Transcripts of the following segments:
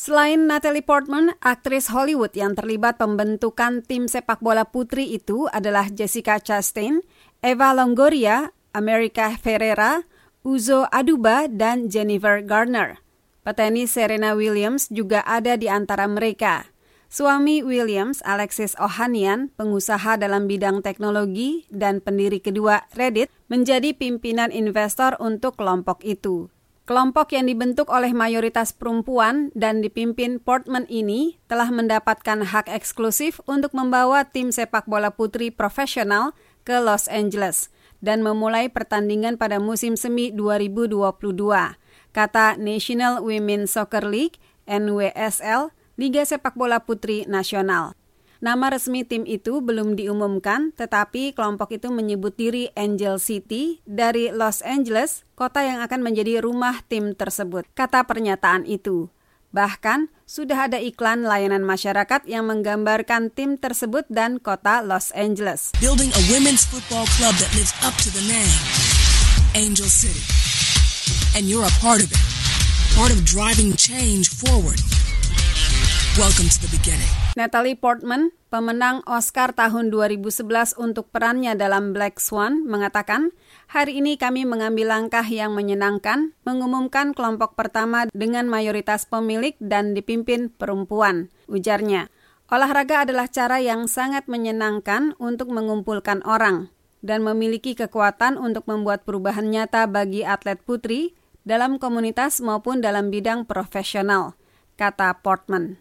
Selain Natalie Portman, aktris Hollywood yang terlibat pembentukan tim sepak bola putri itu adalah Jessica Chastain, Eva Longoria, America Ferrera, Uzo Aduba, dan Jennifer Garner. Petenis Serena Williams juga ada di antara mereka. Suami Williams, Alexis Ohanian, pengusaha dalam bidang teknologi dan pendiri kedua Reddit, menjadi pimpinan investor untuk kelompok itu. Kelompok yang dibentuk oleh mayoritas perempuan dan dipimpin Portman ini telah mendapatkan hak eksklusif untuk membawa tim sepak bola putri profesional ke Los Angeles dan memulai pertandingan pada musim semi 2022, kata National Women's Soccer League NWSL, Liga Sepak Bola Putri Nasional. Nama resmi tim itu belum diumumkan, tetapi kelompok itu menyebut diri Angel City dari Los Angeles, kota yang akan menjadi rumah tim tersebut. Kata pernyataan itu. Bahkan, sudah ada iklan layanan masyarakat yang menggambarkan tim tersebut dan kota Los Angeles. Building a women's football club that lives up to the name, Angel City. And you're a part of it. Part of driving change forward. Welcome to the beginning. Natalie Portman, pemenang Oscar tahun 2011 untuk perannya dalam Black Swan, mengatakan, Hari ini kami mengambil langkah yang menyenangkan, mengumumkan kelompok pertama dengan mayoritas pemilik dan dipimpin perempuan, ujarnya. Olahraga adalah cara yang sangat menyenangkan untuk mengumpulkan orang dan memiliki kekuatan untuk membuat perubahan nyata bagi atlet putri dalam komunitas maupun dalam bidang profesional, kata Portman.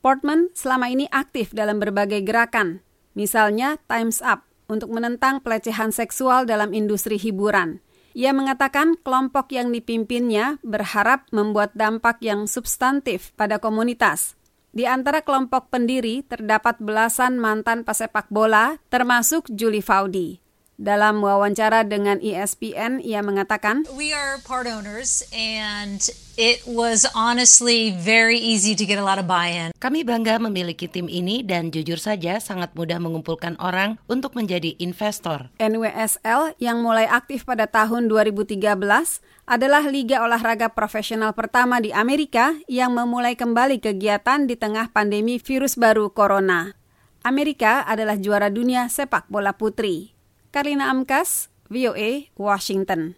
Portman selama ini aktif dalam berbagai gerakan, misalnya Time's Up untuk menentang pelecehan seksual dalam industri hiburan. Ia mengatakan kelompok yang dipimpinnya berharap membuat dampak yang substantif pada komunitas. Di antara kelompok pendiri terdapat belasan mantan pesepak bola, termasuk Julie Faudi. Dalam wawancara dengan ESPN, ia mengatakan, We are part owners and it was honestly very easy to get a lot of buy-in. Kami bangga memiliki tim ini dan jujur saja sangat mudah mengumpulkan orang untuk menjadi investor. NWSL yang mulai aktif pada tahun 2013 adalah liga olahraga profesional pertama di Amerika yang memulai kembali kegiatan di tengah pandemi virus baru corona. Amerika adalah juara dunia sepak bola putri. Karina Amkas, VOA, Washington.